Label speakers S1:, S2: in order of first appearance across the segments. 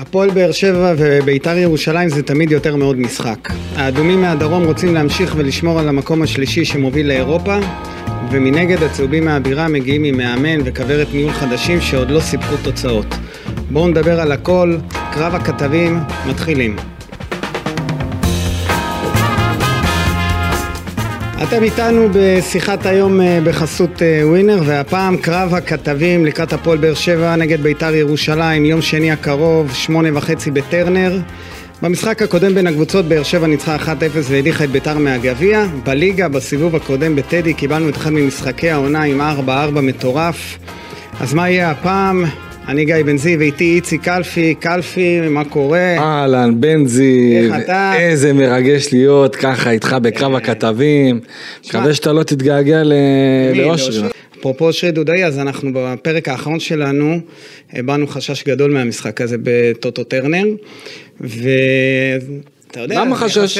S1: הפועל באר שבע וביתר ירושלים זה תמיד יותר מאוד משחק. האדומים מהדרום רוצים להמשיך ולשמור על המקום השלישי שמוביל לאירופה, ומנגד הצהובים מהבירה מגיעים עם מאמן וכוורת ניהול חדשים שעוד לא סיפקו תוצאות. בואו נדבר על הכל, קרב הכתבים, מתחילים. אתם איתנו בשיחת היום אה, בחסות אה, ווינר והפעם קרב הכתבים לקראת הפועל באר שבע נגד ביתר ירושלים יום שני הקרוב שמונה וחצי בטרנר. במשחק הקודם בין הקבוצות באר שבע ניצחה 1-0 והדיחה את ביתר מהגביע. בליגה בסיבוב הקודם בטדי קיבלנו את אחד ממשחקי העונה עם 4-4 מטורף. אז מה יהיה הפעם? אני גיא בן זיו, ואיתי איציק קלפי, קלפי, מה קורה?
S2: אהלן, בן זיו,
S1: איך אתה?
S2: איזה מרגש להיות ככה איתך בקרב הכתבים. מקווה שאתה לא תתגעגע ל-
S1: מי?
S2: לאושרי.
S1: לאושרי? אפרופו אושרי דודאי, אז אנחנו בפרק האחרון שלנו הבענו חשש גדול מהמשחק הזה בטוטו טרנר, ואתה יודע,
S2: למה חשש?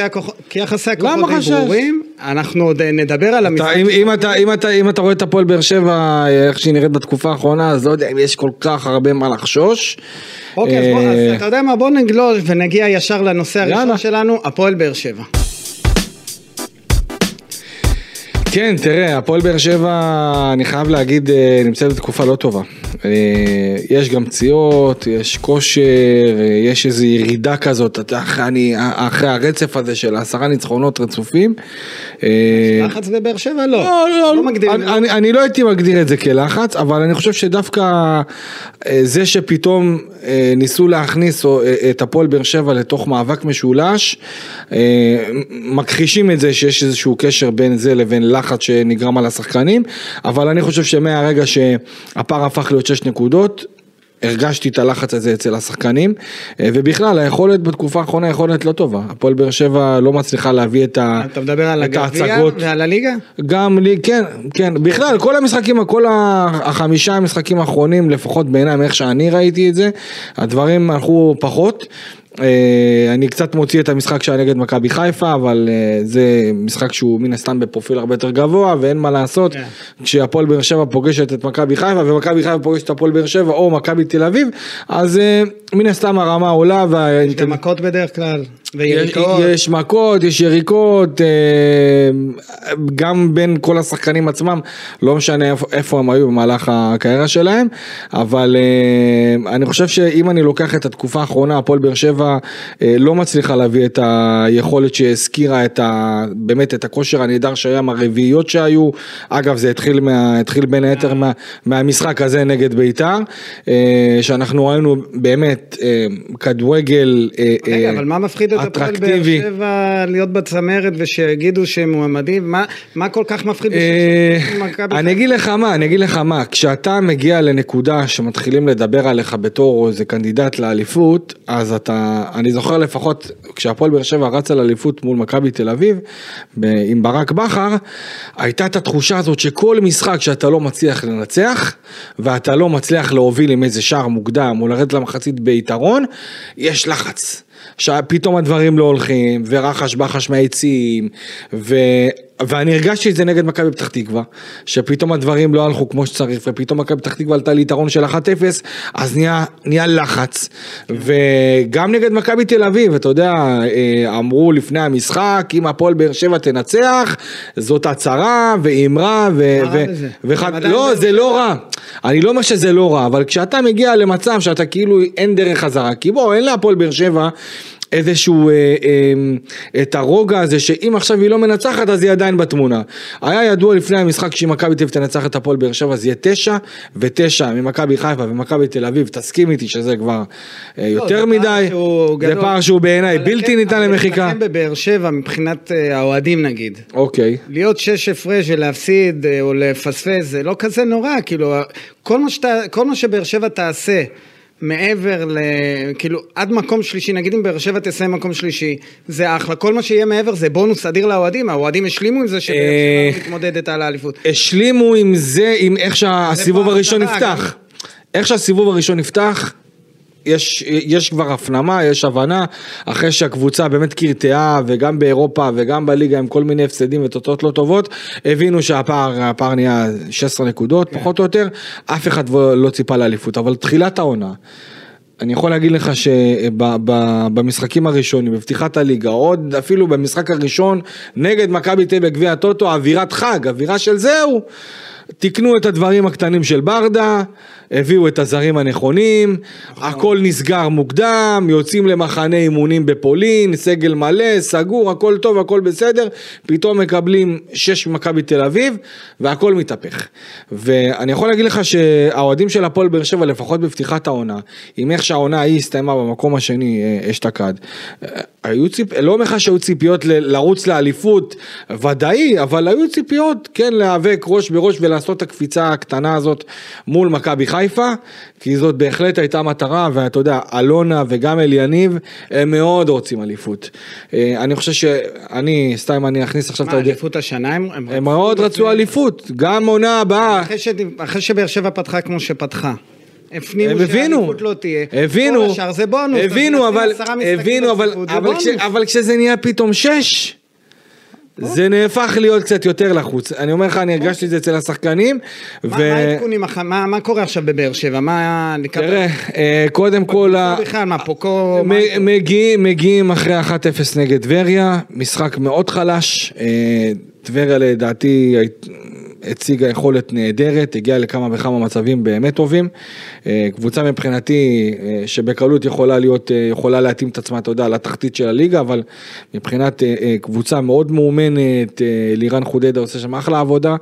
S1: כי יחסי הכוחות
S2: חשש?
S1: ברורים, אנחנו עוד נדבר על
S2: אתה-
S1: המשחק.
S2: אם- אם אתה- אם אתה- אם אתה רואה את הפועל באר שבע, איך שהיא נראית בתקופה האחרונה, אז לא יודע אם יש כל כך הרבה מה לחשוש.
S1: אוקיי, אז בוא,
S2: אה,
S1: אז אתה יודע מה, בוא נגלוש ונגיע ישר לנושא הראשון
S2: יאללה.
S1: שלנו, הפועל באר שבע.
S2: כן, תראה, הפועל באר שבע, אני חייב להגיד, אה, נמצאת בתקופה לא טובה. אה, יש גם פציעות, יש כושר, אה, יש איזו ירידה כזאת, אני, אחרי הרצף הזה של עשרה ניצחונות רצופים.
S1: לחץ בבאר שבע? לא.
S2: לא, לא,
S1: לא מגדיר.
S2: אני, אני, אני לא הייתי מגדיר את זה כלחץ, אבל אני חושב שדווקא זה שפתאום ניסו להכניס או, אה, את הפועל באר שבע לתוך מאבק משולש, אה, מכחישים את זה שיש איזשהו קשר בין זה לבין לחץ שנגרם על השחקנים, אבל אני חושב שמהרגע שהפער הפך להיות 6 נקודות, הרגשתי את הלחץ הזה אצל השחקנים, אה, ובכלל היכולת בתקופה האחרונה יכולת לא טובה. הפועל באר שבע לא מצליחה להביא את ה-
S1: אתה מדבר על הגביע
S2: ההצגות.
S1: ועל הליגה?
S2: גם לי, כן, כן, בכלל, כל המשחקים, כל החמישה המשחקים האחרונים, לפחות בעיניי, מאיך שאני ראיתי את זה, הדברים הלכו פחות. אה, אני קצת מוציא את המשחק שהיה נגד מכבי חיפה, אבל אה, זה משחק שהוא מן הסתם בפרופיל הרבה יותר גבוה, ואין מה לעשות.
S1: כן.
S2: כשהפועל באר שבע פוגשת את מכבי חיפה, ומכבי חיפה פוגשת את הפועל באר שבע, או מכבי תל אביב, אז אה, מן הסתם הרמה עולה, וה...
S1: יש גם מכות בדרך כלל, ויריקות.
S2: יש מכות, יש יריקות, אה, גם בין כל השחקנים עצמם, לא משנה איפה, הם היו במהלך הקריירה שלהם, אבל אה, אני חושב שאם אני לוקח את התקופה האחרונה, הפועל באר שבע אה, לא מצליחה להביא את היכולת שהזכירה את ה, באמת את הכושר הנהדר שהיה מהרביעיות שהיו, אגב זה התחיל, מה, התחיל בין היתר מה, מהמשחק הזה נגד בית"ר, שאנחנו ראינו באמת כדורגל
S1: רגע, אבל מה מפחיד הפועל באר. שבע להיות בצמרת ושיגידו שהם מועמדים? מה- מה כל כך מפחיד
S2: אה,
S1: בשביל מכבי
S2: אני אגיד לך מה, אני אגיד לך מה, כשאתה מגיע לנקודה שמתחילים לדבר עליך בתור איזה קנדידט לאליפות, אז אתה, אני זוכר לפחות כשהפועל באר שבע רץ על אליפות מול מכבי תל אביב, עם ברק בכר, הייתה את התחושה הזאת שכל משחק שאתה לא מצליח לנצח, ואתה לא מצליח להוביל עם איזה שער מוקדם, או לרדת למחצית ביתרון, יש לחץ. שפתאום הדברים לא הולכים, ורחש בחש מהעצים, ו... ואני הרגשתי את זה נגד מכבי פתח תקווה, שפתאום הדברים לא הלכו כמו שצריך, ופתאום מכבי פתח תקווה עלתה ליתרון של 1-0, אז נהיה, נהיה לחץ. וגם נגד מכבי תל אביב, אתה יודע, אה, אמרו לפני המשחק, אם הפועל באר שבע תנצח, זאת הצהרה ואמרה, ו... ו-
S1: עדיין
S2: לא, זה לא רע. אני לא אומר שזה לא רע, אבל כשאתה מגיע למצב שאתה כאילו אין דרך חזרה, כי בוא, אין להפועל באר שבע איזשהו, אה, אה, את הרוגע הזה שאם עכשיו היא לא מנצחת אז היא עדיין בתמונה. היה ידוע לפני המשחק שאם מכבי תל אביב תנצח את הפועל באר שבע אז יהיה תשע ותשע ממכבי חיפה ומכבי תל אביב, תסכים איתי שזה כבר אה, יותר
S1: לא, זה פער
S2: מדי, זה. פער שהוא בעיניי
S1: אבל
S2: בלתי
S1: לכם-
S2: ניתן
S1: אבל
S2: למחיקה.
S1: לכם בבאר שבע מבחינת אה, האוהדים נגיד.
S2: אוקיי.
S1: להיות שש הפרש ולהפסיד אה, או לפספס זה לא כזה נורא, כאילו כל מה, שאתה, כל מה שבאר שבע תעשה מעבר ל... כאילו עד מקום שלישי, נגיד אם באר שבע תסיים מקום שלישי, זה אחלה, כל מה שיהיה מעבר זה בונוס אדיר לאוהדים, האוהדים השלימו עם זה שבאר
S2: אה,
S1: שבע מתמודדת על האליפות.
S2: השלימו עם זה, עם איך שהסיבוב הראשון נפתח. איך שהסיבוב הראשון נפתח, יש, יש כבר הפנמה, יש הבנה, אחרי שהקבוצה באמת קרטעה, וגם באירופה וגם בליגה עם כל מיני הפסדים ותוצאות לא טובות, הבינו שהפער הפער נהיה 16 נקודות, פחות או יותר, אף אחד לא ציפה לאליפות, אבל תחילת העונה. אני יכול להגיד לך שבמשחקים הראשונים, בפתיחת הליגה, עוד אפילו במשחק הראשון נגד מכבי תל בגביע הטוטו, אווירת חג, אווירה של זהו. תיקנו את הדברים הקטנים של ברדה, הביאו את הזרים הנכונים, הכל נסגר מוקדם, יוצאים למחנה אימונים בפולין, סגל מלא, סגור, הכל טוב, הכל בסדר, פתאום מקבלים שש ממכבי תל אביב, והכל מתהפך. ואני יכול להגיד לך שהאוהדים של הפועל באר שבע, לפחות בפתיחת העונה, עם איך שהעונה ההיא הסתיימה במקום השני אה, אשתקד, אה, היו ציפ... לא אומר לך שהיו ציפיות ל... לרוץ לאליפות, ודאי, אבל היו ציפיות כן להיאבק ראש בראש ולעשות את הקפיצה הקטנה הזאת מול מכבי חיפה, כי זאת בהחלט הייתה מטרה, ואתה יודע, אלונה וגם אליניב, הם מאוד רוצים אליפות. אה, אני חושב שאני, סתם אני אכניס עכשיו
S1: מה, אליפות השנה הם...
S2: הם מאוד רצו אליפות, גם עונה הבאה.
S1: אחרי, שבאר שבע פתחה כמו שפתחה. הפנימו שהאליפות לא תהיה.
S2: הבינו. הבינו, אבל, הבינו, אבל, אבל. כש, אבל כשזה נהיה פתאום שש, זה נהפך להיות קצת יותר לחוץ. אני אומר לך, אני הרגשתי את זה אצל השחקנים.
S1: מה מה העדכונים, אח- מה מה קורה עכשיו בבאר שבע? מה...
S2: תראה, אה, קודם כל,
S1: בכלל, מה, פוקו...
S2: מגיעים, מגיעים אחרי 1-0 נגד טבריה, משחק מאוד חלש, אה, טבריה לדעתי הציגה יכולת נהדרת, הגיעה לכמה וכמה מצבים באמת טובים. אה, קבוצה מבחינתי אה, שבקלות יכולה להיות, אה, יכולה להתאים את עצמה, אתה יודע, לתחתית של הליגה, אבל מבחינת קבוצה מאוד מאומנת, לירן חודדה עושה שם אחלה עבודה,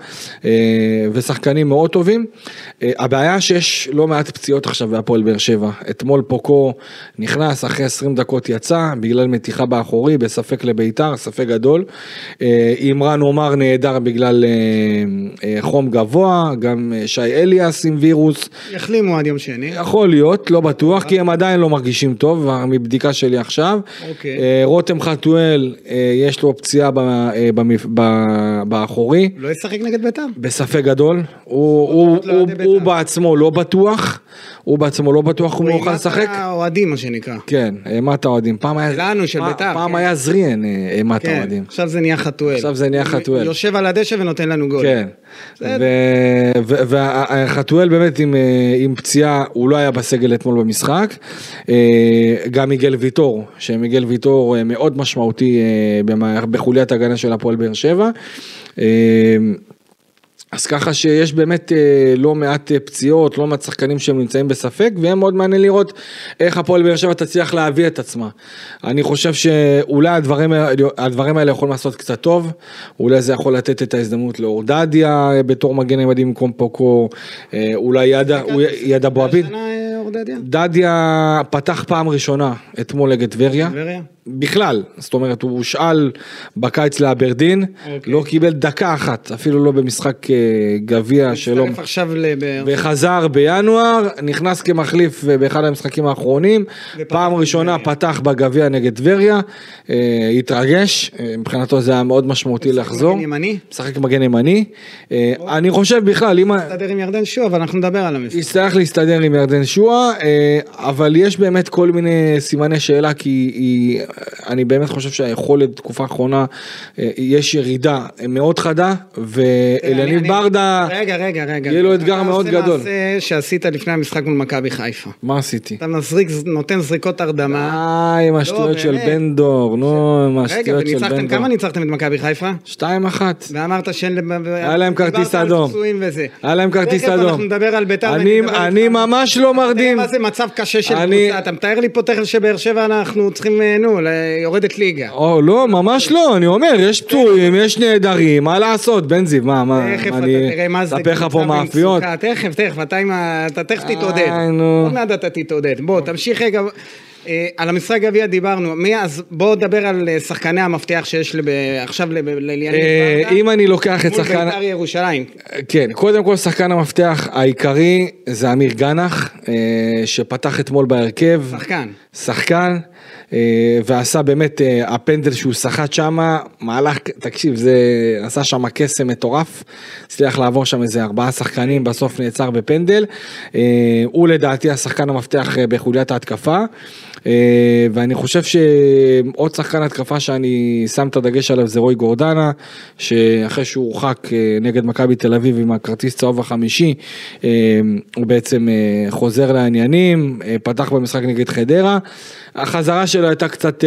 S2: ושחקנים מאוד טובים. הבעיה שיש לא מעט פציעות עכשיו בהפועל באר שבע. אתמול פוקו נכנס, אחרי 20 דקות יצא, בגלל מתיחה באחורי, בספק לביתר, ספק גדול. אימרן עומר נהדר בגלל חום גבוה, גם אה, שי אליאס עם וירוס.
S1: יחלימו עד יום שני.
S2: יכול להיות, לא בטוח, כי הם עדיין לא מרגישים טוב, מבדיקה שלי עכשיו.
S1: אוקיי.
S2: אה, רותם חתואל, אה, יש לו פציעה אה, באחורי.
S1: לא ישחק נגד בית"ר.
S2: בספק גדול, הוא, הוא,
S1: לא
S2: הוא, הוא
S1: בית"ר.
S2: בעצמו לא בטוח, הוא בעצמו לא בטוח הוא יוכל לשחק.
S1: האוהדים, מה שנקרא.
S2: כן, אימת האוהדים. פעם היה,
S1: שלנו, של בית"ר,
S2: פעם
S1: כן.
S2: היה זריאן אה, אימת
S1: כן,
S2: האוהדים.
S1: עכשיו זה נהיה חתואל.
S2: עכשיו זה נהיה חתואל.
S1: יושב על הדשא ונותן לנו גול.
S2: כן. וחתואל באמת עם, אה, עם פציעה, הוא לא היה בסגל אתמול במשחק. אה, גם מיגל ויטור, שמיגל ויטור אה, מאוד משמעותי בחוליית הגנה של הפועל באר שבע. אז ככה שיש באמת אה, לא מעט אה, פציעות, לא מעט שחקנים שהם נמצאים בספק, ויהיה מאוד מעניין לראות איך הפועל באר שבע תצליח להביא את עצמה. אני חושב שאולי הדברים, הדברים האלה יכולים לעשות קצת טוב, אולי זה יכול לתת את ההזדמנות לאורדדיה אה, בתור מגן ימדים במקום פוקו, אה, אולי ידה, הוא- יד אבו עביד.
S1: השנה אה, אורדדיה?
S2: דדיה פתח פעם ראשונה אתמול נגד טבריה.
S1: טבריה?
S2: בכלל, זאת אומרת הוא הושאל בקיץ לאברדין,
S1: אוקיי.
S2: לא קיבל דקה אחת, אפילו לא במשחק אה, גביע שלו, וחזר בינואר, נכנס כמחליף אה, באחד המשחקים האחרונים, פעם ראשונה
S1: טבריה.
S2: פתח בגביע נגד טבריה, אה, התרגש, מבחינתו זה היה מאוד משמעותי לחזור,
S1: מגן ימני?
S2: משחק מגן ימני, אה, אני חושב בכלל, אם...
S1: מסתדר עם ירדן שועה, אבל אנחנו נדבר על המשחק.
S2: יצטרך להסתדר עם ירדן שועה, אבל יש באמת כל מיני סימני שאלה, כי היא, אני באמת חושב שהיכולת תקופה האחרונה, אה, יש ירידה מאוד חדה,
S1: אני-
S2: ברדה,
S1: רגע, רגע, רגע.
S2: יהיה לו אתגר מאוד
S1: אתה
S2: גדול.
S1: עושה מעשה שעשית לפני המשחק מול מכבי חיפה.
S2: מה עשיתי?
S1: אתה מזריק, נותן זריקות הרדמה.
S2: אה, עם השטויות של. בן דור, נו, עם
S1: רגע,
S2: השטויות של בן דור.
S1: כמה ניצחתם את מכבי חיפה?
S2: שתיים אחת.
S1: ואמרת שאין...
S2: היה להם כרטיס אדום. היה להם כרטיס אדום.
S1: אנחנו נדבר על בית"ר.
S2: אני-. ממש לא מרדים.
S1: מה זה מצב קשה של קבוצה? אתה מתאר לי פה תכף שבאר שבע אנחנו צריכים, אה, נו, יורדת ליגה.
S2: או, לא, ממש לא, אני אומר, יש פצועים, יש נהדרים, מה לעשות, בן זיו, מה, מה,
S1: תכף אתה
S2: אני
S1: תראה מה זה
S2: אספר לך פה מאפיות?
S1: תכף, תכף, אתה תכף תתעודד.
S2: נו.
S1: עוד מעט אתה תתעודד. בוא, תמשיך רגע. אה, על המשחק גביע דיברנו, מי אז בוא נדבר על אה, שחקני המפתח שיש עכשיו
S2: אה,
S1: ברדה,
S2: אם אני לוקח את
S1: מול
S2: שחקן,
S1: בית"ר ירושלים.
S2: כן, קודם כל שחקן המפתח העיקרי זה אמיר גנח, אה, שפתח אתמול בהרכב,
S1: שחקן.
S2: שחקן, אה, ועשה באמת, אה, הפנדל שהוא סחט שמה, מהלך, תקשיב, זה עשה שם קסם מטורף, הצליח לעבור שם איזה ארבעה שחקנים, בסוף נעצר בפנדל, אה, הוא לדעתי השחקן המפתח אה, בחוליית ההתקפה. אה, ואני חושב שעוד שחקן התקפה שאני שם את הדגש עליו זה רוי גורדנה, שאחרי שהוא הורחק אה, נגד מכבי תל אביב עם הכרטיס צהוב החמישי, אה, הוא בעצם חוזר לעניינים, פתח במשחק נגד חדרה. החזרה שלו הייתה קצת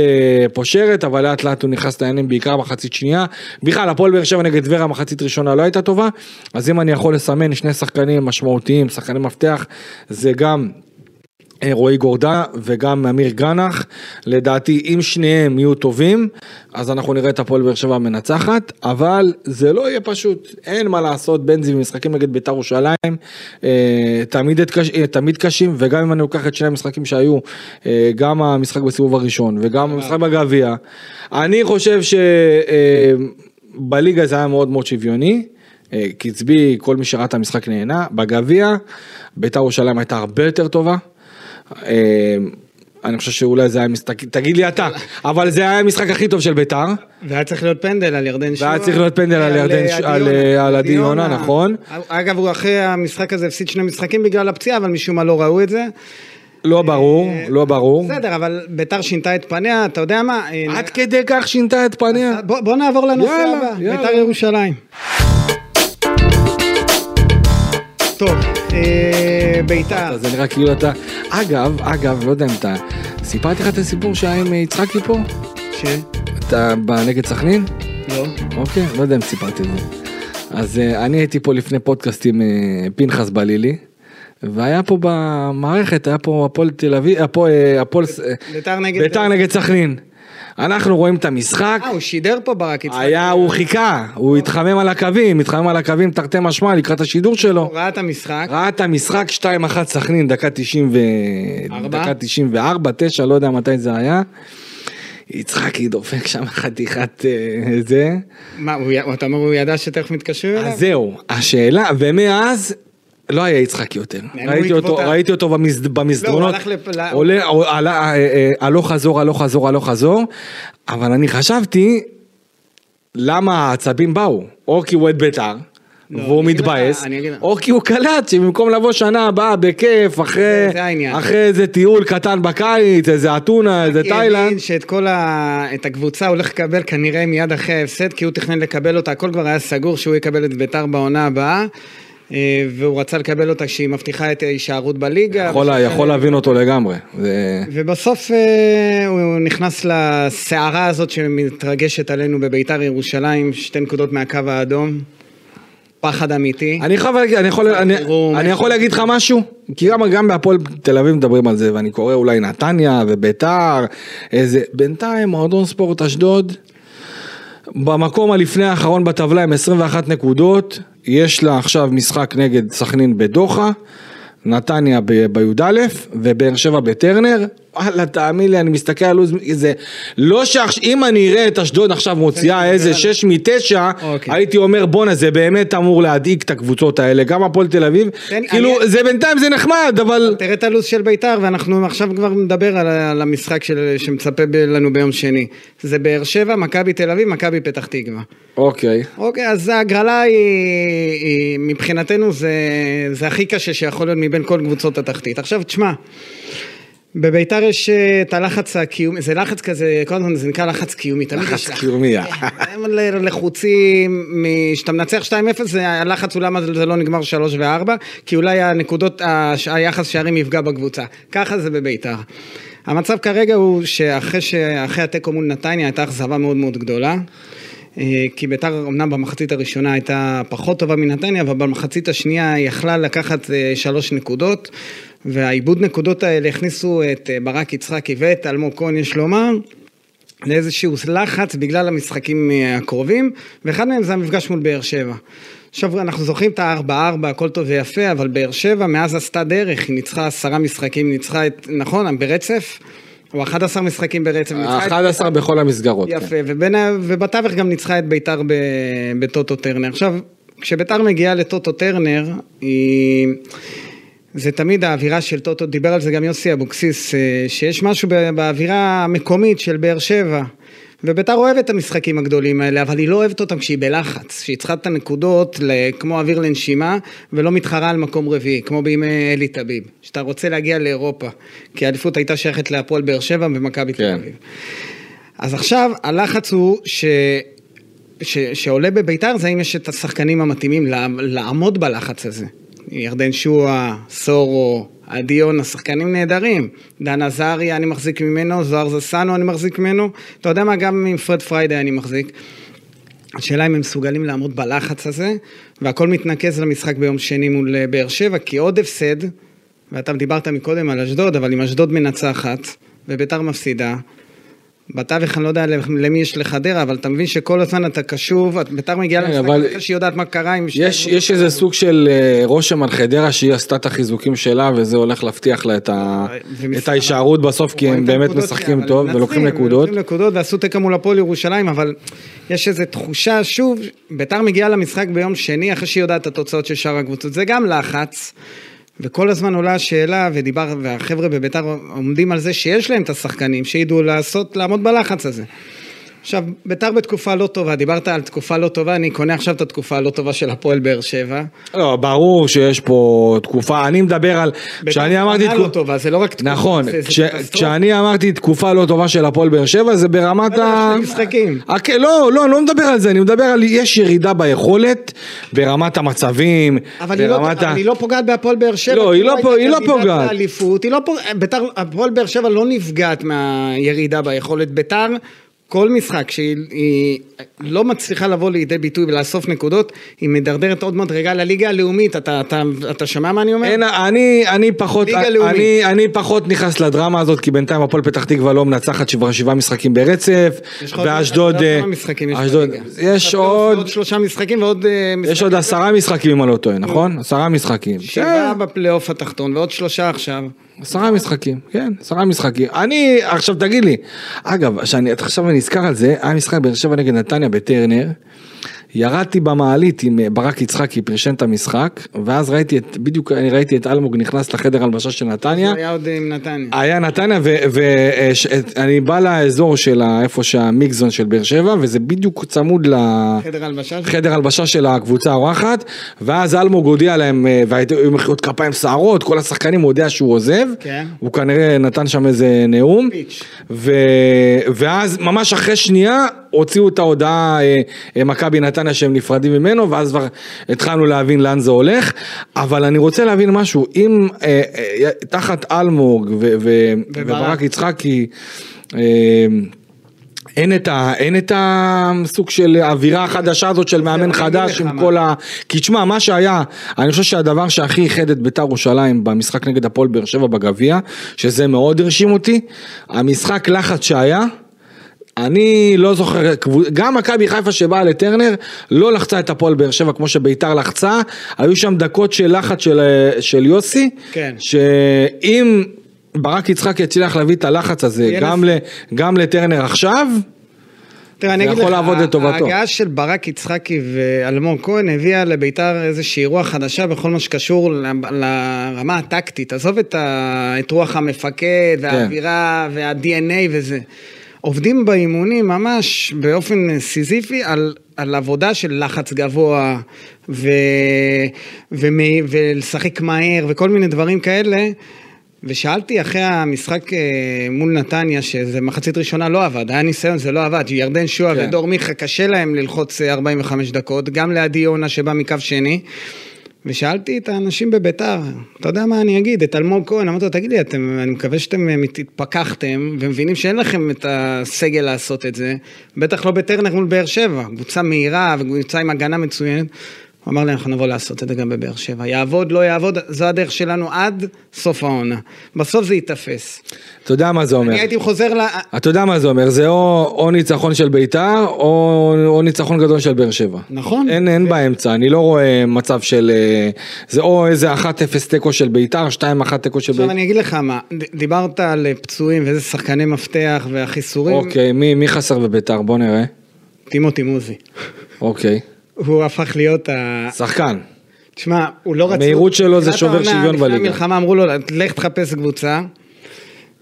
S2: פושרת, אבל לאט לאט הוא נכנס לעניינים בעיקר מחצית שנייה. בכלל, הפועל באר שבע נגד ורה מחצית ראשונה לא הייתה טובה, אז אם אני יכול לסמן שני שחקנים משמעותיים, שחקני מפתח, זה גם רועי גורדה וגם אמיר גרנח, לדעתי אם שניהם יהיו טובים, אז אנחנו נראה את הפועל באר שבע מנצחת, אבל זה לא יהיה פשוט, אין מה לעשות, בנזי במשחקים נגד בית"ר ירושלים, אה, תמיד, אה, תמיד קשים, וגם אם אני לוקח את שני המשחקים שהיו, אה, גם המשחק בסיבוב הראשון וגם המשחק בגביע, אני חושב שבליגה זה היה מאוד מאוד שוויוני. קצבי, כל מי שראה את המשחק נהנה, בגביע, בית"ר ירושלים הייתה הרבה יותר טובה. אה, אני חושב שאולי זה היה משחק, תגיד לי אתה, אבל זה היה המשחק הכי טוב של ביתר.
S1: והיה צריך להיות פנדל על ירדן שואה.
S2: והיה צריך להיות פנדל על ירדן, על עדי יונה, נכון.
S1: אגב, הוא אחרי המשחק הזה הפסיד שני משחקים בגלל הפציעה, אבל משום מה לא ראו את זה.
S2: לא ברור, אה, לא ברור.
S1: בסדר, אבל ביתר שינתה את פניה, אתה יודע מה?
S2: אה, עד כדי כך שינתה את פניה.
S1: בוא נעבור לנושא הבא, ביתר ירושלים. טוב, אה, בית"ר.
S2: זה נראה כאילו אתה... אגב, אגב, לא יודע אם אתה... סיפרתי לך את הסיפור שהיה עם יצחקי פה?
S1: ש?
S2: אתה בנגד סכנין?
S1: לא.
S2: אוקיי, לא יודע אם סיפרתי את זה. אז אה, אני הייתי פה לפני פודקאסט עם אה, פנחס בלילי. והיה פה במערכת, היה פה הפועל תל אביב, הפועל... בית"ר נגד סכנין. אנחנו רואים את המשחק.
S1: אה, הוא שידר פה ברק
S2: יצחק. היה, הוא חיכה, הוא התחמם על הקווים, התחמם על הקווים תרתי משמע לקראת השידור שלו.
S1: ראה את המשחק.
S2: ראה את המשחק 2-1 סכנין, דקה 90 ו... דקה 94, 9, לא יודע מתי זה היה. יצחקי דופק שם חתיכת אה, זה.
S1: מה, אתה אומר הוא ידע שתכף מתקשרים אליו?
S2: אז זהו, השאלה, ומאז לא היה יצחק יותר, ראיתי אותו, ראיתי אותו במסדרונות, לא, עולה, עלה, אה, אה, הלוך חזור, הלוך חזור, הלוך חזור, אבל אני חשבתי, למה העצבים באו? או כי הוא אוהד בית"ר, לא, והוא מתבאס, או כי הוא קלט שבמקום לבוא שנה הבאה בכיף, אחרי, אחרי איזה טיול קטן בקיץ, איזה אתונה, איזה תאילנד.
S1: אני מבין שאת כל ה... את הקבוצה הוא הולך לקבל כנראה מיד אחרי ההפסד, כי הוא תכנן לקבל אותה, הכל כבר היה סגור שהוא יקבל את בית"ר בעונה הבאה. אה, והוא רצה לקבל אותה כשהיא מבטיחה את ההישארות בליגה.
S2: יכול, יכול להבין אותו לגמרי.
S1: זה... ובסוף אה, הוא נכנס לסערה הזאת שמתרגשת עלינו בביתר ירושלים, שתי נקודות מהקו האדום. פחד אמיתי.
S2: אני יכול, אני יכול, אני, אני יכול להגיד לך משהו? כי גם, גם בהפועל תל אביב מדברים על זה, ואני קורא אולי נתניה וביתר, איזה... בינתיים מועדון ספורט אשדוד, במקום הלפני האחרון בטבלה עם 21 נקודות, יש לה עכשיו משחק נגד סכנין בדוחה, נתניה בי"א ובאר שבע בטרנר, וואלה תאמין לי אני מסתכל על לו"ז, זה לא שאם אני אראה את אשדוד עכשיו מוציאה איזה שש מתשע, אוקיי. הייתי אומר בואנה זה באמת אמור להדאיג את הקבוצות האלה, גם הפועל תל אביב, כאילו זה בינתיים זה נחמד אבל...
S1: תראה את הלו"ז של בית"ר ואנחנו עכשיו כבר נדבר על המשחק שמצפה לנו ביום שני, זה באר שבע, מכבי תל אביב, מכבי פתח תקווה.
S2: אוקיי.
S1: אוקיי, אז ההגרלה היא, מבחינתנו זה, זה הכי קשה שיכול להיות מבין כל קבוצות התחתית. עכשיו תשמע בביתר יש אה, את הלחץ הקיומי, זה לחץ כזה, כל הזמן זה נקרא לחץ קיומי,
S2: תמיד יש לחץ קיומי.
S1: הם לחוצים, כשאתה מנצח 2-0, הלחץ הוא למה זה לא נגמר 3 ו-4, כי אולי הנקודות, היחס שערים יפגע בקבוצה, ככה זה בביתר. המצב כרגע הוא שאחרי התיקו מול נתניה הייתה אכזבה מאוד מאוד גדולה. אה, כי ביתר אמנם במחצית הראשונה הייתה פחות טובה מנתניה, אבל במחצית השנייה היא יכלה לקחת אה, שלוש נקודות. והעיבוד נקודות האלה הכניסו את אה, ברק יצחקי ואת אלמוג כהן, יש לומר, לאיזשהו לחץ בגלל המשחקים אה, הקרובים, ואחד מהם זה המפגש מול באר שבע. עכשיו אנחנו זוכרים את ה-4-4, הכל טוב ויפה, אבל באר שבע מאז עשתה דרך, היא ניצחה עשרה משחקים, ניצחה את, נכון, ברצף, או 11 משחקים ברצף.
S2: 11 בכל המסגרות.
S1: יפה, כן. ובין, ובתווך גם ניצחה את ביתר בטוטו טרנר. עכשיו, כשביתר מגיעה לטוטו טרנר, היא... זה תמיד האווירה של טוטו, דיבר על זה גם יוסי אבוקסיס, אה, שיש משהו באווירה המקומית של באר שבע. וביתר אוהבת את המשחקים הגדולים האלה, אבל היא לא אוהבת אותם כשהיא בלחץ, שהיא צריכה את הנקודות כמו אוויר לנשימה, ולא מתחרה על מקום רביעי, כמו בימי אלי טביב, שאתה רוצה להגיע לאירופה, כי האליפות הייתה שייכת להפועל באר שבע ומכבי
S2: כן.
S1: תל אביב. אז עכשיו הלחץ הוא ש... ש... שעולה בביתר זה האם יש את השחקנים המתאימים לעמ- לעמוד בלחץ הזה. ירדן שועה, סורו, עדיון, השחקנים נהדרים. דן עזריה אני מחזיק ממנו, זוהר זסנו אני מחזיק ממנו. אתה יודע מה, גם עם פרד פריידי אני מחזיק. השאלה אם הם מסוגלים לעמוד בלחץ הזה, והכל מתנקז למשחק ביום שני מול אה, באר שבע, כי עוד הפסד, ואתה דיברת מקודם על אשדוד, אבל אם אשדוד מנצחת, וביתר מפסידה, בתווך אני לא יודע למי יש לחדרה, אבל אתה מבין שכל הזמן אתה קשוב, את- ביתר מגיעה
S2: כן,
S1: למשחק
S2: אבל
S1: אחרי שהיא יודעת מה קרה עם
S2: יש, יש איזה. סוג של אה, רושם על חדרה שהיא עשתה את החיזוקים שלה וזה הולך להבטיח לה את, ה, את ההישארות בסוף כי הם באמת משחקים
S1: שלה,
S2: טוב ולוקחים נקודות.
S1: לוקחים נקודות ועשו תיקו מול הפועל ירושלים, אבל יש איזו תחושה, שוב, ביתר מגיעה למשחק ביום שני אחרי שהיא יודעת את התוצאות של שאר הקבוצות, זה גם לחץ. וכל הזמן עולה השאלה, ודיבר, והחבר'ה בביתר עומדים על זה שיש להם את השחקנים, שידעו לעשות, לעמוד בלחץ הזה. עכשיו, ביתר בתקופה לא טובה, דיברת על תקופה לא טובה, אני קונה עכשיו את התקופה הלא טובה של הפועל באר שבע.
S2: לא, ברור שיש פה תקופה, אני מדבר על, כשאני אמרתי,
S1: עונה
S2: תקו-
S1: לא טובה, זה לא רק תקופה,
S2: נכון. כשאני אמרתי תקופה לא טובה של הפועל באר שבע זה ברמת
S1: בסדר,
S2: ה...
S1: שני משחקים.
S2: לא, לא, אני לא מדבר על זה, אני מדבר על יש ירידה ביכולת ברמת המצבים,
S1: אבל לא,
S2: ברמת
S1: אבל
S2: ה...
S1: היא לא פוגעת בהפועל באר שבע.
S2: לא, היא לא לא פוגעת.
S1: היא לא פוגעת, הפועל באר שבע לא נפגעת מהירידה ביכולת. ביתר, כל משחק שהיא היא לא מצליחה לבוא לידי ביטוי ולאסוף נקודות, היא מדרדרת עוד מדרגה לליגה הלאומית. אתה, אתה, אתה שומע מה אני אומר?
S2: אין, אני, אני פחות. אני, אני פחות נכנס לדרמה הזאת, כי בינתיים הפועל פתח תקווה לא מנצחת שבעה, שבעה משחקים ברצף,
S1: יש
S2: ואשדוד,
S1: יש?
S2: יש עוד,
S1: שלושה משחקים ועוד... אה,
S2: יש
S1: משחקים.
S2: עוד עשרה משחקים אם אני לא טועה, נכון? עשרה משחקים.
S1: שבעה
S2: כן,
S1: בפלייאוף התחתון ועוד שלושה עכשיו.
S2: עשרה משחקים, כן, עשרה משחקים. אני, עכשיו תגיד לי, אגב, שאני, עכשיו אני נזכר על זה, היה משחק באר שבע נגד נתניה בטרנר, ירדתי במעלית עם אה, ברק יצחקי, פרשן את המשחק, ואז ראיתי את, בדיוק אני ראיתי את אלמוג נכנס לחדר הלבשה של נתניה.
S1: הוא היה עוד עם נתניה.
S2: היה נתניה ואני בא לאזור של איפה שהמיקזון של באר שבע וזה בדיוק צמוד. לחדר הלבשה של הקבוצה האורחת ואז אלמוג הודיע להם אה, והיו מחיאות כפיים סערות כל השחקנים הוא יודע שהוא עוזב
S1: כן.
S2: הוא כנראה נתן שם איזה נאום. ו... ואז ממש אחרי שנייה הוציאו את ההודעה אה, אה, מכבי נתניה שהם נפרדים ממנו ואז כבר התחלנו להבין לאן זה הולך אבל אני רוצה להבין משהו אם אה, אה, תחת אלמוג ו... ו... וברק יצחקי אה, אין את, ה, אין את הסוג של האווירה החדשה הזאת של מאמן חדש עם. כל ה... כי תשמע, מה שהיה, אני חושב שהדבר שהכי איחד את בית"ר ירושלים במשחק נגד הפועל באר שבע בגביע, שזה מאוד הרשים אותי, המשחק לחץ שהיה, אני לא זוכר, גם מכבי חיפה שבאה לטרנר לא לחצה את הפועל באר שבע כמו שביתר לחצה, היו שם דקות של לחץ של, של יוסי,
S1: כן.
S2: שאם ברק יצחקי הצליח להביא את הלחץ הזה גם, ל, גם לטרנר עכשיו,
S1: תראה, אני
S2: זה
S1: אגיד
S2: יכול
S1: לך,
S2: לעבוד לטובתו.
S1: ההגעה של ברק יצחקי ואלמוג כהן הביאה לביתר איזושהי רוח חדשה בכל מה שקשור לרמה הטקטית. עזוב את, ה... את רוח המפקד והאווירה וה-DNA וזה. עובדים באימונים ממש באופן סיזיפי על, על עבודה של לחץ גבוה ו... ומ... ולשחק מהר וכל מיני דברים כאלה. ושאלתי אחרי המשחק אה, מול נתניה, שזה מחצית ראשונה לא עבד, היה ניסיון, זה לא עבד, ירדן שועה
S2: כן.
S1: ודור מיכה, קשה להם ללחוץ אה, 45 דקות, גם לעדי יונה שבא מקו שני, ושאלתי את האנשים בביתר, אתה יודע מה אני אגיד, את אלמוג כהן, אמרתי לו, תגיד לי, אתם, אני מקווה שאתם אה, התפכחתם, ומבינים שאין לכם את הסגל לעשות את זה, בטח לא בטרנר מול באר שבע, קבוצה מהירה וקבוצה עם הגנה מצוינת. הוא אמר לי, אנחנו נבוא לעשות את זה גם בבאר שבע. יעבוד, לא יעבוד, זו הדרך שלנו עד סוף העונה. בסוף זה ייתפס.
S2: אתה יודע מה זה אומר.
S1: אני הייתי חוזר ל...
S2: אתה יודע מה זה אומר, זה או, או ניצחון של ביתר או, או ניצחון גדול של באר שבע.
S1: נכון.
S2: אין, אין באמצע, אני לא רואה מצב של... אה, זה או איזה 1-0 תיקו של ביתר, 2-1 תיקו של
S1: עכשיו
S2: ביתר.
S1: אני אגיד לך מה, דיברת על אה, פצועים ואיזה שחקני מפתח והחיסורים.
S2: אוקיי, מי, מי חסר בביתר? בוא נראה.
S1: טימותי מוזי.
S2: אוקיי.
S1: הוא הפך להיות ה...
S2: שחקן.
S1: תשמע, הוא לא רצו...
S2: המהירות שלו זה שובר שוויון
S1: לפני
S2: בליגה.
S1: המלחמה אמרו לו, לך תחפש קבוצה.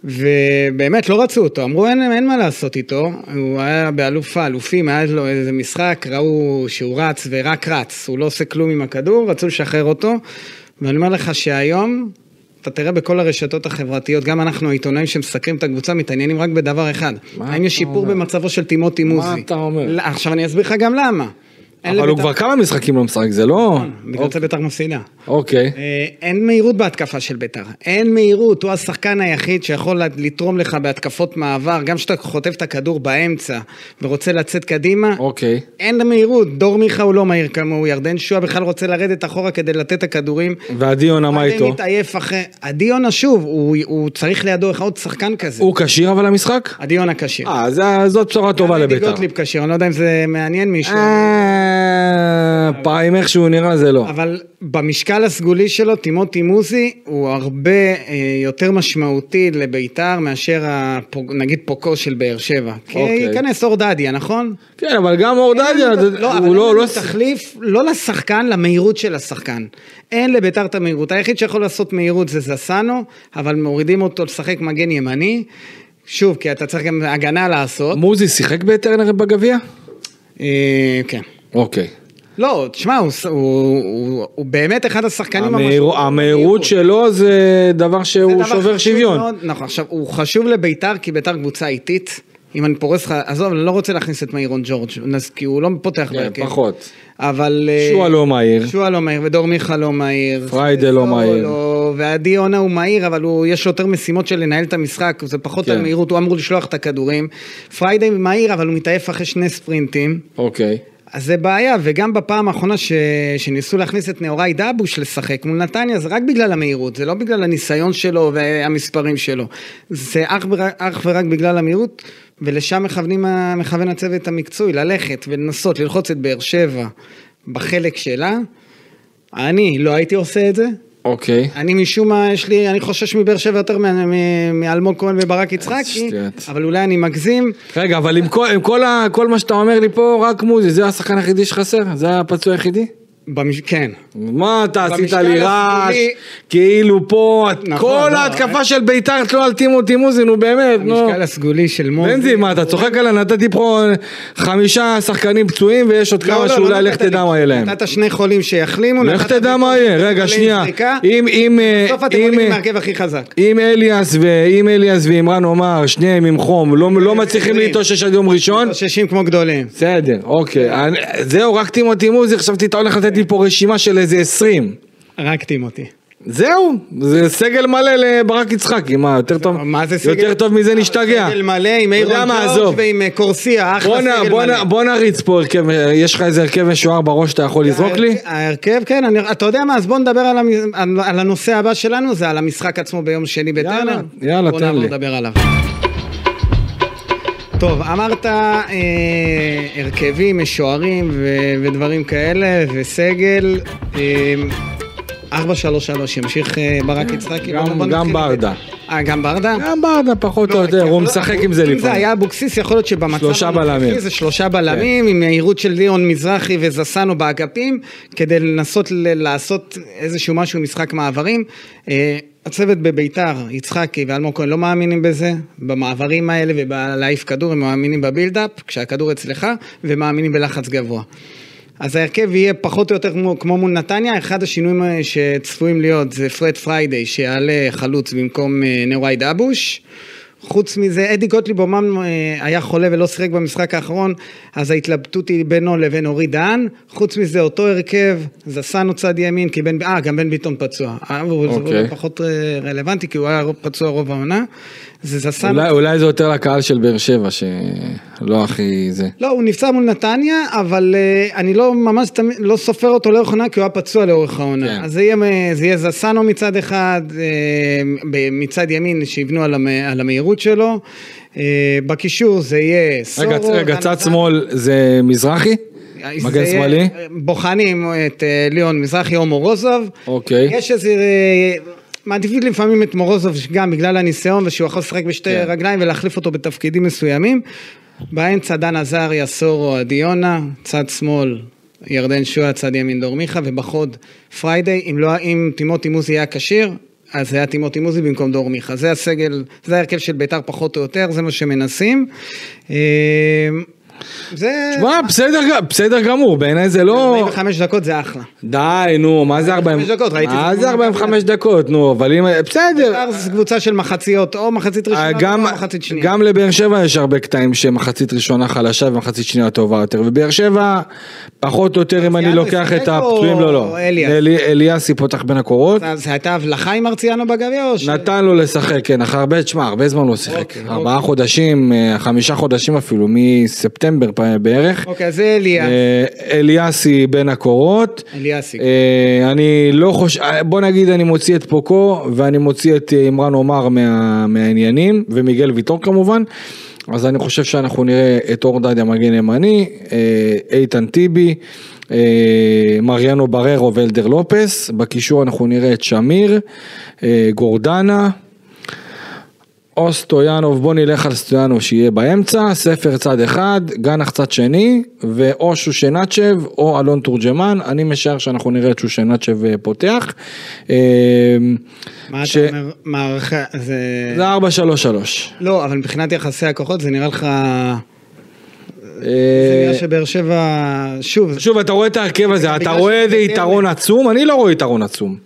S1: ובאמת לא רצו אותו, אמרו אין, אין מה לעשות איתו, הוא היה באלוף האלופים, היה לו איזה משחק, ראו שהוא רץ ורק רץ, הוא לא עושה כלום עם הכדור, רצו לשחרר אותו, ואני אומר לך שהיום, אתה תראה בכל הרשתות החברתיות, גם אנחנו העיתונאים שמסקרים את הקבוצה מתעניינים רק בדבר אחד,
S2: מה
S1: האם יש שיפור
S2: אומר?
S1: במצבו של טימותי מוזי.
S2: אתה אומר?
S1: עכשיו אני אסביר לך גם למה.
S2: אבל הוא
S1: לבית"ר-
S2: כבר כמה משחקים לא משחק, זה לא...
S1: בגלל זה בית"ר מפסידה.
S2: אוקיי.
S1: אה, אין מהירות בהתקפה של בית"ר, אין מהירות, הוא השחקן היחיד שיכול לתרום לך בהתקפות מעבר, גם כשאתה חוטף את הכדור באמצע ורוצה לצאת קדימה,
S2: אוקיי.
S1: אין מהירות, דור מיכה הוא לא מהיר כמוהו, ירדן שועה בכלל רוצה לרדת אחורה כדי לתת את הכדורים.
S2: ועדי יונה מה איתו?
S1: מתעייף אחרי, עדי יונה שוב, הוא, צריך לידו עוד שחקן כזה.
S2: הוא כשיר אבל למשחק?
S1: עדי יונה כשיר.
S2: אה, זאת בשורה טובה לבית"ר.
S1: גוטליב כשיר, אני יודע אם זה מעניין מישהו.
S2: פעם איך שהוא נראה זה לא.
S1: אבל במשקל הסגולי שלו, טימותי מוזי הוא הרבה אה, יותר משמעותי לביתר מאשר הפוג, נגיד פוקו של באר שבע. כי
S2: אוקיי.
S1: ייכנס אור דדיה, נכון?
S2: כן, אבל גם אורדדיה,
S1: לא,
S2: הוא לא... לא
S1: תחליף לא לשחקן, למהירות של השחקן. אין לביתר את המהירות. היחיד שיכול לעשות מהירות זה זסנו, אבל מורידים אותו לשחק מגן ימני. שוב, כי אתה צריך גם הגנה לעשות.
S2: מוזי שיחק בטרנר בגביע?
S1: אה, כן.
S2: אוקיי.
S1: לא, תשמע, הוא, הוא, הוא, הוא באמת אחד השחקנים
S2: המהיר-
S1: המשמעותיים
S2: המהירות. שלו זה דבר
S1: זה
S2: שהוא
S1: דבר
S2: שובר שוויון.
S1: מאוד, נכון, עכשיו, הוא חשוב לביתר כי ביתר קבוצה איטית. אם אני פורס לך, עזוב, אני לא רוצה להכניס את מיירון ג'ורג', כי הוא לא פותח
S2: כן,
S1: בהרכב.
S2: פחות.
S1: אבל... אה,
S2: שועה לא מהיר.
S1: שועה לא מהיר, ודור מיכה לא מהיר.
S2: פריידי לא מהיר.
S1: ועדי יונה הוא מהיר, אבל הוא, יש יותר משימות של לנהל את המשחק, זה פחות
S2: כן.
S1: על מהירות, הוא אמור לשלוח את הכדורים. פריידי מהיר, אבל הוא מתעייף אחרי שני ספרינטים.
S2: אוקיי.
S1: אז זה בעיה, וגם בפעם האחרונה ש... שניסו להכניס את נהוראי דבוש לשחק מול נתניה, זה רק בגלל המהירות, זה לא בגלל הניסיון שלו והמספרים שלו. זה אך, ורק, אך ורק בגלל המהירות, ולשם מכוונים, מכוון הצוות המקצועי, ללכת ולנסות ללחוץ את באר שבע בחלק שלה. אני לא הייתי עושה את זה.
S2: אוקיי.
S1: אני משום מה, יש לי, אני חושש מבאר שבע יותר מאלמוג כהן וברק יצחקי. אבל אולי אני מגזים.
S2: רגע, אבל עם כל- עם כל ה- כל מה שאתה אומר לי פה, רק מוזי, זה השחקן היחידי שחסר? זה הפצוע היחידי?
S1: במש... כן.
S2: מה אתה עשית לי רעש, כאילו פה,
S1: נכון,
S2: כל
S1: לא,
S2: ההתקפה של בית"ר תלו על טימותי מוזי, נו באמת, נו.
S1: המשקל הסגולי של מוזי.
S2: בנזי, מה אתה צוחק עליי? נתתי פה חמישה שחקנים פצועים ויש עוד
S1: לא,
S2: כמה
S1: לא,
S2: שאולי
S1: לא
S2: לך. תדע מה יהיה להם.
S1: נתת שני חולים שיחלימו.
S2: לך תדע מה יהיה, רגע שנייה. אם, אם, אה,
S1: בסוף אתם עולים
S2: אה,
S1: עם ההרכב הכי חזק.
S2: אם אליאס ואם אליאס ואימרן עומר, שניהם עם חום, לא, לא מצליחים. להתאושש עד יום ראשון,
S1: חוששים כמו גדולים.
S2: בסדר, אוקיי, זהו, רק טימותי מוזי, חשבתי אתה הולך לתת לי פה רשימה של איזה 20.
S1: רק טימותי.
S2: זהו, זה סגל מלא לברק יצחקי, מה, יותר טוב,
S1: מה זה סגל?
S2: יותר טוב מזה נשתגע.
S1: סגל מלא עם איירון
S2: מה,
S1: ג'ורג'. ועם אה, קורסיה,
S2: בוא
S1: אחלה
S2: נ-
S1: סגל
S2: בוא נ-
S1: מלא.
S2: בוא נריץ פה הרכב, יש לך איזה הרכב משוער בראש שאתה יכול לזרוק לי?
S1: ההרכב, כן, אני- אתה יודע מה, אז בוא נדבר על המ- על- על הנושא הבא שלנו, זה על המשחק עצמו ביום שני בטרנר.
S2: יאללה,
S1: בוא
S2: תן לי.
S1: לדבר עליו. טוב, אמרת אה, הרכבים, משוערים ו- ודברים כאלה, וסגל. אה, 4-3-3, ימשיך אה, ברק יצחקי.
S2: גם- גם ברדה.
S1: אה, גם ברדה?
S2: גם ברדה פחות או
S1: לא,
S2: יותר,
S1: כי
S2: הוא
S1: יכול-
S2: משחק עם זה
S1: אם זה
S2: לפעמים.
S1: היה אבוקסיס, יכול להיות שבמצב
S2: שלושה
S1: הנוכחי
S2: בלמים. כן.
S1: זה שלושה בלמים, עם מהירות של ליאון מזרחי וזסנו באגפים, כדי לנסות לעשות איזשהו משהו, משחק מעברים. אה, הצוות בביתר, יצחקי ואלמוג כהן לא מאמינים בזה, במעברים האלה ובלהעיף כדור, הם מאמינים בבילדאפ, כשהכדור אצלך, ומאמינים בלחץ גבוה. אז ההרכב יהיה פחות או יותר כמו, כמו מול נתניה, אחד השינויים אה, שצפויים להיות זה פרד פריידי שיעלה חלוץ במקום אה, נאורי דבוש. חוץ מזה, אדי גוטליב אומנם אה, היה חולה ולא שיחק במשחק האחרון, אז ההתלבטות היא בינו לבין אורי דהן. חוץ מזה, אותו הרכב, זסנו צד ימין, כי בן, אה, גם בן ביטון פצוע.
S2: אוקיי.
S1: הוא פחות רלוונטי, כי הוא היה פצוע רוב העונה. זה זסנו.
S2: אולי- אולי זה יותר לקהל של באר שבע, שלא הכי זה.
S1: לא, הוא נפצע מול נתניה, אבל uh, אני לא ממש תמיד, לא סופר אותו לאורך העונה, כי הוא היה פצוע לאורך העונה.
S2: כן.
S1: אז זה יהיה, זה יהיה זסנו מצד אחד, uh, מצד ימין שיבנו על, המ, על המהירות שלו. Uh, בקישור זה יהיה סורו.
S2: רגע, רגע, צד. שמאל זה מזרחי? מגן שמאלי?
S1: בוחנים את ליאון מזרחי או מורוזוב.
S2: אוקיי.
S1: יש איזה... מעדיפים לפעמים את מורוזוב גם בגלל הניסיון ושהוא יכול לשחק בשתי
S2: כן.
S1: רגליים ולהחליף אותו בתפקידים מסוימים. באמצע דן עזריה, סורו, עדי יונה, צד שמאל ירדן שועה, צד ימין דור מיכה ובחוד פריידיי. אם, לא, אם טימותי מוזי היה כשיר, אז זה היה טימותי מוזי במקום דור מיכה. זה הסגל, זה ההרכב של בית"ר פחות או יותר, זה מה שמנסים. אה, זה...
S2: שמע, בסדר, בסדר גמור, בעיניי זה לא...
S1: 45 דקות זה אחלה.
S2: די, נו, מה זה 40...
S1: 45 דקות, ראיתי
S2: מה
S1: זה
S2: זה
S1: כמו
S2: 45 דקות, נו, אבל אם... בסדר.
S1: בית"ר זה קבוצה של מחציות, או מחצית
S2: אה,
S1: ראשונה
S2: גם,
S1: או מחצית שנייה.
S2: גם לבאר שבע יש הרבה קטעים שמחצית ראשונה חלשה ומחצית שנייה טובה יותר, ובאר שבע, פחות או יותר אם אני לוקח את הפצועים, לא, לא. אליאסי פותח בין הקורות,
S1: אז זה הייתה הבלחה עם מרציאנו בגביע או ש...
S2: נתן לו לשחק, כן, אחרי הרבה, תשמע, הרבה זמן לא שיחק,
S1: אוקיי,
S2: ארבעה חודשים, אה, חמישה חודשים אפילו, מספטמבר פ- בערך.
S1: אוקיי, אז זה.
S2: אה, אליאסי בין הקורות.
S1: אליאסי.
S2: אה, אני לא חושב, בוא נגיד אני מוציא את פוקו ואני מוציא את אה, עמרן עומר מה, מהעניינים ומיגל ויטור כמובן. אז אני חושב שאנחנו נראה את אור דדיה מגן ימני, אה, איתן טיבי, אה, מריאנו בררו ואלדר לופס, בקישור אנחנו נראה את שמיר, אה, גורדנה. או סטויאנוב, בוא נלך על סטויאנוב שיהיה באמצע, ספר צד אחד, גנח צד שני, ואו שושנצ'ב או אלון תורג'מן, אני משער שאנחנו נראה את שושנצ'ב אה, פותח. אה,
S1: מה
S2: ש-
S1: אתה אומר? מערכה... זה...
S2: זה 4-3-3.
S1: לא, אבל מבחינת יחסי הכוחות זה נראה לך... זה
S2: אה,
S1: נראה שבאר שבע... שוב,
S2: שוב, אתה רואה את ההרכב הזה, אתה רואה איזה יתרון עצום? אני לא רואה יתרון עצום.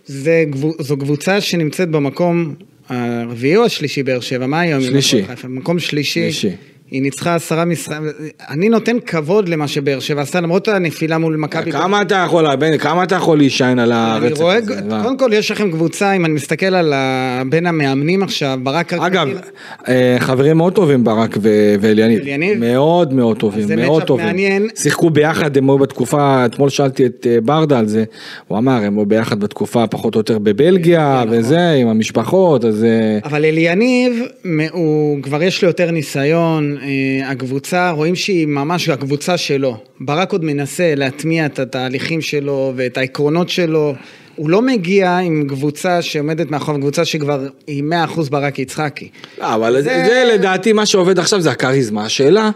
S1: זו קבוצה שנמצאת במקום הרביעי או השלישי באר שבע? מה היום?
S2: שלישי.
S1: מקום שלישי.
S2: שלישי.
S1: היא ניצחה עשרה משחקים. אני נותן כבוד למה שבאר שבע עשתה, למרות הנפילה מול מכבי.
S2: כמה אתה יכול, בני, כמה אתה יכול להישען על
S1: אני
S2: הרצף
S1: רואה,
S2: הזה? מה?
S1: קודם כל יש לכם קבוצה, אם אני מסתכל על. בין המאמנים עכשיו, ברק
S2: אגב, אה, חברים מאוד טובים ברק ואליניב,
S1: אליניב?
S2: מאוד מאוד טובים, מאוד טובים,
S1: מעניין.
S2: שיחקו ביחד, הם היו בתקופה, אתמול שאלתי את אה, ברדה על זה, הוא אמר, הם היו ביחד בתקופה פחות או יותר בבלגיה
S1: כן,
S2: וזה, עם המשפחות, אז אה,
S1: אבל אליניב, הוא כבר יש לו יותר ניסיון, הקבוצה, רואים שהיא ממש הקבוצה שלו. ברק עוד מנסה להטמיע את התהליכים שלו ואת העקרונות שלו. הוא לא מגיע עם קבוצה שעומדת מאחורי קבוצה שכבר היא 100% ברק יצחקי.
S2: לא, אבל. זה-
S1: זה
S2: לדעתי מה שעובד עכשיו זה הכריזמה. השאלה,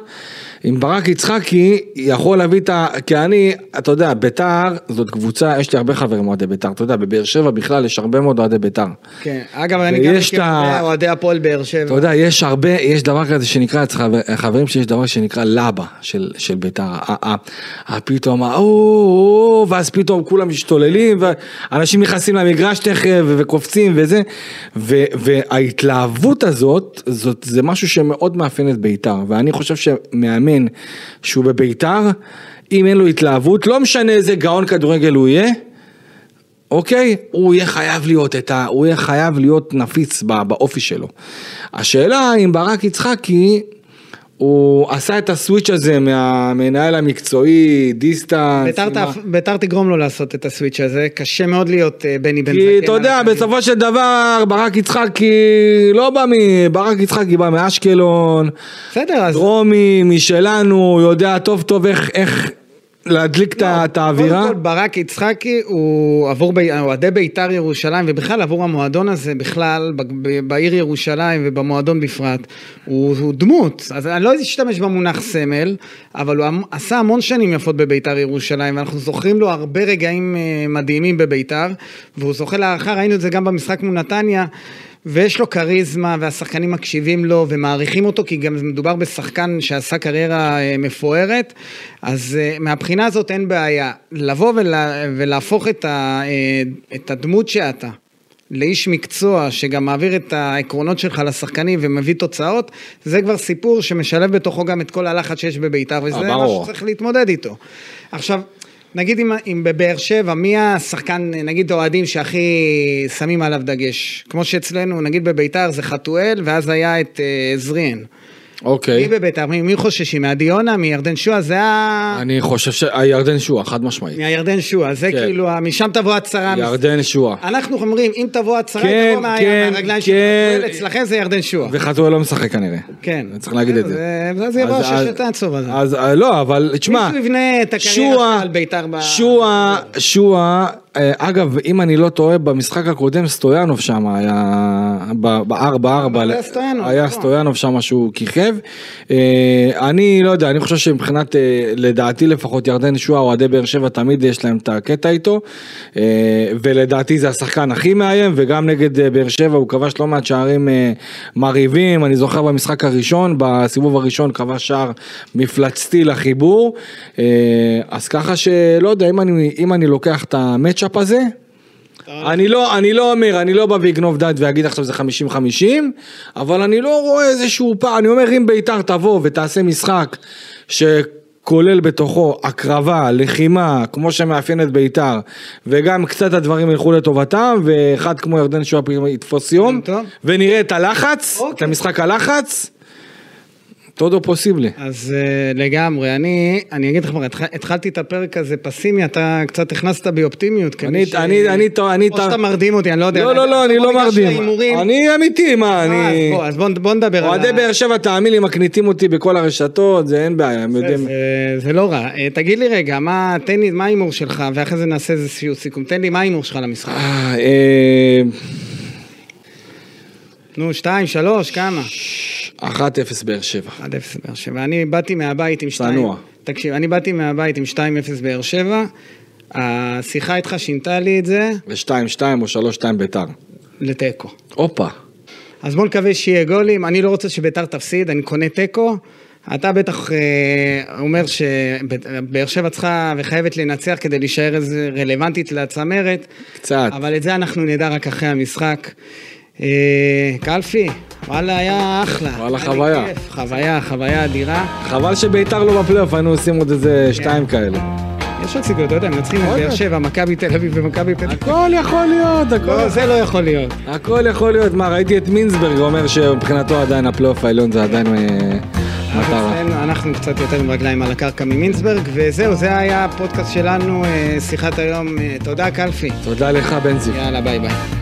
S2: אם ברק יצחקי יכול להביא את ה... כי אני, אתה יודע, ביתר זאת קבוצה, יש לי הרבה חברים אוהדי ביתר, אתה יודע, בבאר שבע בכלל יש הרבה מאוד אוהדי ביתר.
S1: כן, אגב, אני גם מכיר
S2: את
S1: הרבה אוהדי הפועל באר שבע.
S2: אתה יודע, יש הרבה, יש דבר כזה שנקרא, חברים שיש דבר שנקרא לבה של, של ביתר. פתאום, או, ואז פתאום כולם משתוללים, ואנשים נכנסים למגרש תכף וקופצים וזה, ו- וההתלהבות הזאת, זאת, זה משהו שמאוד מאפיין את ביתר, ואני חושב שמאמן שהוא בביתר, אם אין לו התלהבות, לא משנה איזה גאון כדורגל הוא יהיה, אוקיי? הוא יהיה חייב להיות את ה... הוא יהיה חייב להיות נפיץ בא- באופי שלו. השאלה אם ברק יצחקי, הוא עשה את ה switch הזה מהמנהל המקצועי, distance.
S1: ביתר
S2: עם ה-
S1: תהפ- ביתר תגרום לו לעשות את ה switch הזה, קשה מאוד להיות אה, בני בן זקן.
S2: כי אתה יודע. בסופו של דבר, ברק יצחקי לא בא מ... ברק יצחקי בא מאשקלון,
S1: בסדר, אז...
S2: דרומי, משלנו, יודע טוב טוב איך, איך להדליק ה- את האווירה.
S1: קודם כל ברק יצחקי הוא עבור אוהדי בית"ר ירושלים ובכלל עבור המועדון הזה בכלל בעיר ירושלים ובמועדון בפרט הוא, הוא דמות אז אני לא אשתמש במונח סמל אבל הוא עשה המון שנים יפות בבית"ר ירושלים ואנחנו זוכרים לו הרבה רגעים אה, מדהימים בבית"ר והוא זוכה להערכה ראינו את זה גם במשחק מול נתניה ויש לו כריזמה והשחקנים מקשיבים לו ומעריכים אותו כי גם מדובר בשחקן שעשה קריירה אה, מפוארת אז אה, מהבחינה הזאת אין בעיה לבוא ולה, ולהפוך את, ה, אה, את הדמות שאתה לאיש מקצוע שגם מעביר את העקרונות שלך לשחקנים ומביא תוצאות זה כבר סיפור שמשלב בתוכו גם את כל הלחץ שיש בבית"ר וזה. משהו שצריך להתמודד איתו עכשיו נגיד אם, אם בבאר שבע, מי השחקן, נגיד אוהדים שהכי שמים עליו דגש? כמו שאצלנו, נגיד בביתר זה חתואל, ואז היה את זריאן.
S2: אוקיי.
S1: מי בביתר? מי, מי חוששים? מעדי יונה? מירדן שועה? זה ה...
S2: אני חושב שהירדן שועה, חד משמעית.
S1: מהירדן שועה, זה
S2: כן.
S1: כאילו, משם תבוא הצהרה.
S2: ירדן שועה.
S1: אנחנו אומרים, אם תבוא הצהרה,
S2: כן,
S1: תבוא
S2: כן,
S1: מהרגליים של
S2: כן.
S1: חתואל, אצלכם זה ירדן שועה.
S2: וחתואל לא משחק כנראה.
S1: כן.
S2: צריך להגיד את זה.
S1: יבוא
S2: אז-
S1: הששת
S2: אז-
S1: העצוב הזה.
S2: אז אה, לא, אבל תשמע,
S1: מישהו יבנה את הקריירה על בית"ר ב-
S2: שועה, שועה, אגב, אם אני לא טועה, במשחק הקודם סטויאנוב שם היה, בארבע ארבע,
S1: היה סטויאנוב, נכון.
S2: סטויאנוב שם שהוא כיכב. אה, אני לא יודע, אני חושב שמבחינת, אה, לדעתי לפחות, ירדן שועה, אוהדי באר שבע, תמיד יש להם את הקטע איתו, אה, ולדעתי זה השחקן הכי מאיים, וגם נגד אה, באר שבע הוא כבש לא מעט שערים אה, מרהיבים, אני זוכר במשחק הראשון, בסיבוב הראשון כבש שער מפלצתי לחיבור, אה, אז ככה שלא יודע, אם אני, אם אני לוקח את המצ'אפ הזה, אני לא, אני לא אומר, אני לא בא ואגנוב דעת ואגיד עכשיו זה 50-50, אבל אני לא רואה איזשהו פער, אני אומר אם בית"ר תבוא ותעשה משחק שכולל בתוכו הקרבה, לחימה, כמו שמאפיין את בית"ר, וגם קצת הדברים ילכו לטובתם, ואחד כמו ירדן שואה יתפוס יום. ונראה את הלחץ, את
S1: אוקיי.
S2: המשחק הלחץ, טודו פוסיבלי.
S1: אז uh, לגמרי, אני, אני אגיד לך כבר, התח, התחלתי את הפרק הזה פסימי, אתה קצת הכנסת בי אופטימיות.
S2: אני,
S1: ש-
S2: אני, אני, אני,
S1: או שאתה מרדים אותי, אני לא יודע.
S2: לא, לא, לא, אני
S1: בוא
S2: לא מרדים. אני אמיתי, מה,
S1: אה,
S2: אני...
S1: אז בוא, אז בוא, בוא נדבר על
S2: אוהדי
S1: ה-
S2: באר שבע, תאמין לי, מקניטים אותי בכל הרשתות, זה אין בעיה, הם יודעים.
S1: זה, זה לא רע. אה, תגיד לי רגע, מה, תן לי, מה ההימור שלך, ואחרי זה נעשה איזשהו סיכום. תן לי, מה ההימור שלך למשחק? נו, שתיים, שלוש, כמה?
S2: 1-0 באר שבע.
S1: 1-0 באר שבע. אני באתי מהבית עם שתיים.
S2: צנוע.
S1: תקשיב, אני באתי מהבית עם 2-0 באר שבע. השיחה איתך שינתה לי את זה
S2: ו-2-2 או 3-2 ביתר.
S1: לתיקו.
S2: הופה.
S1: אז בוא נקווה שיהיה גולים. אני לא רוצה שביתר תפסיד, אני קונה תיקו. אתה בטח אה, אומר שבאר שבע צריכה וחייבת לנצח כדי להישאר איזה רלוונטית לצמרת.
S2: קצת.
S1: אבל את זה אנחנו נדע רק אחרי המשחק. אה, קלפי, וואלה, היה אחלה.
S2: וואלה, חוויה.
S1: חוויה, חוויה אדירה.
S2: חבל שביתר לא בפלייאוף, היינו עושים עוד איזה שתיים כאלה.
S1: יש עוד סיכוי, אתה יודע, מנצחים את באר. שבע, מכבי תל אביב ומכבי פתח.
S2: הכל יכול להיות,
S1: לא,
S2: הכל.
S1: זה לא יכול להיות.
S2: הכל יכול להיות. מה, ראיתי את מינסברג אומר שמבחינתו עדיין הפלייאוף העליון זה עדיין אה, מטרה.
S1: אנחנו קצת יותר עם רגליים על הקרקע ממינסברג, וזהו, זה היה הפודקאסט שלנו, אה, שיחת היום. תודה, קלפי.
S2: תודה לך, בנזי.
S1: יאללה, ביי ביי.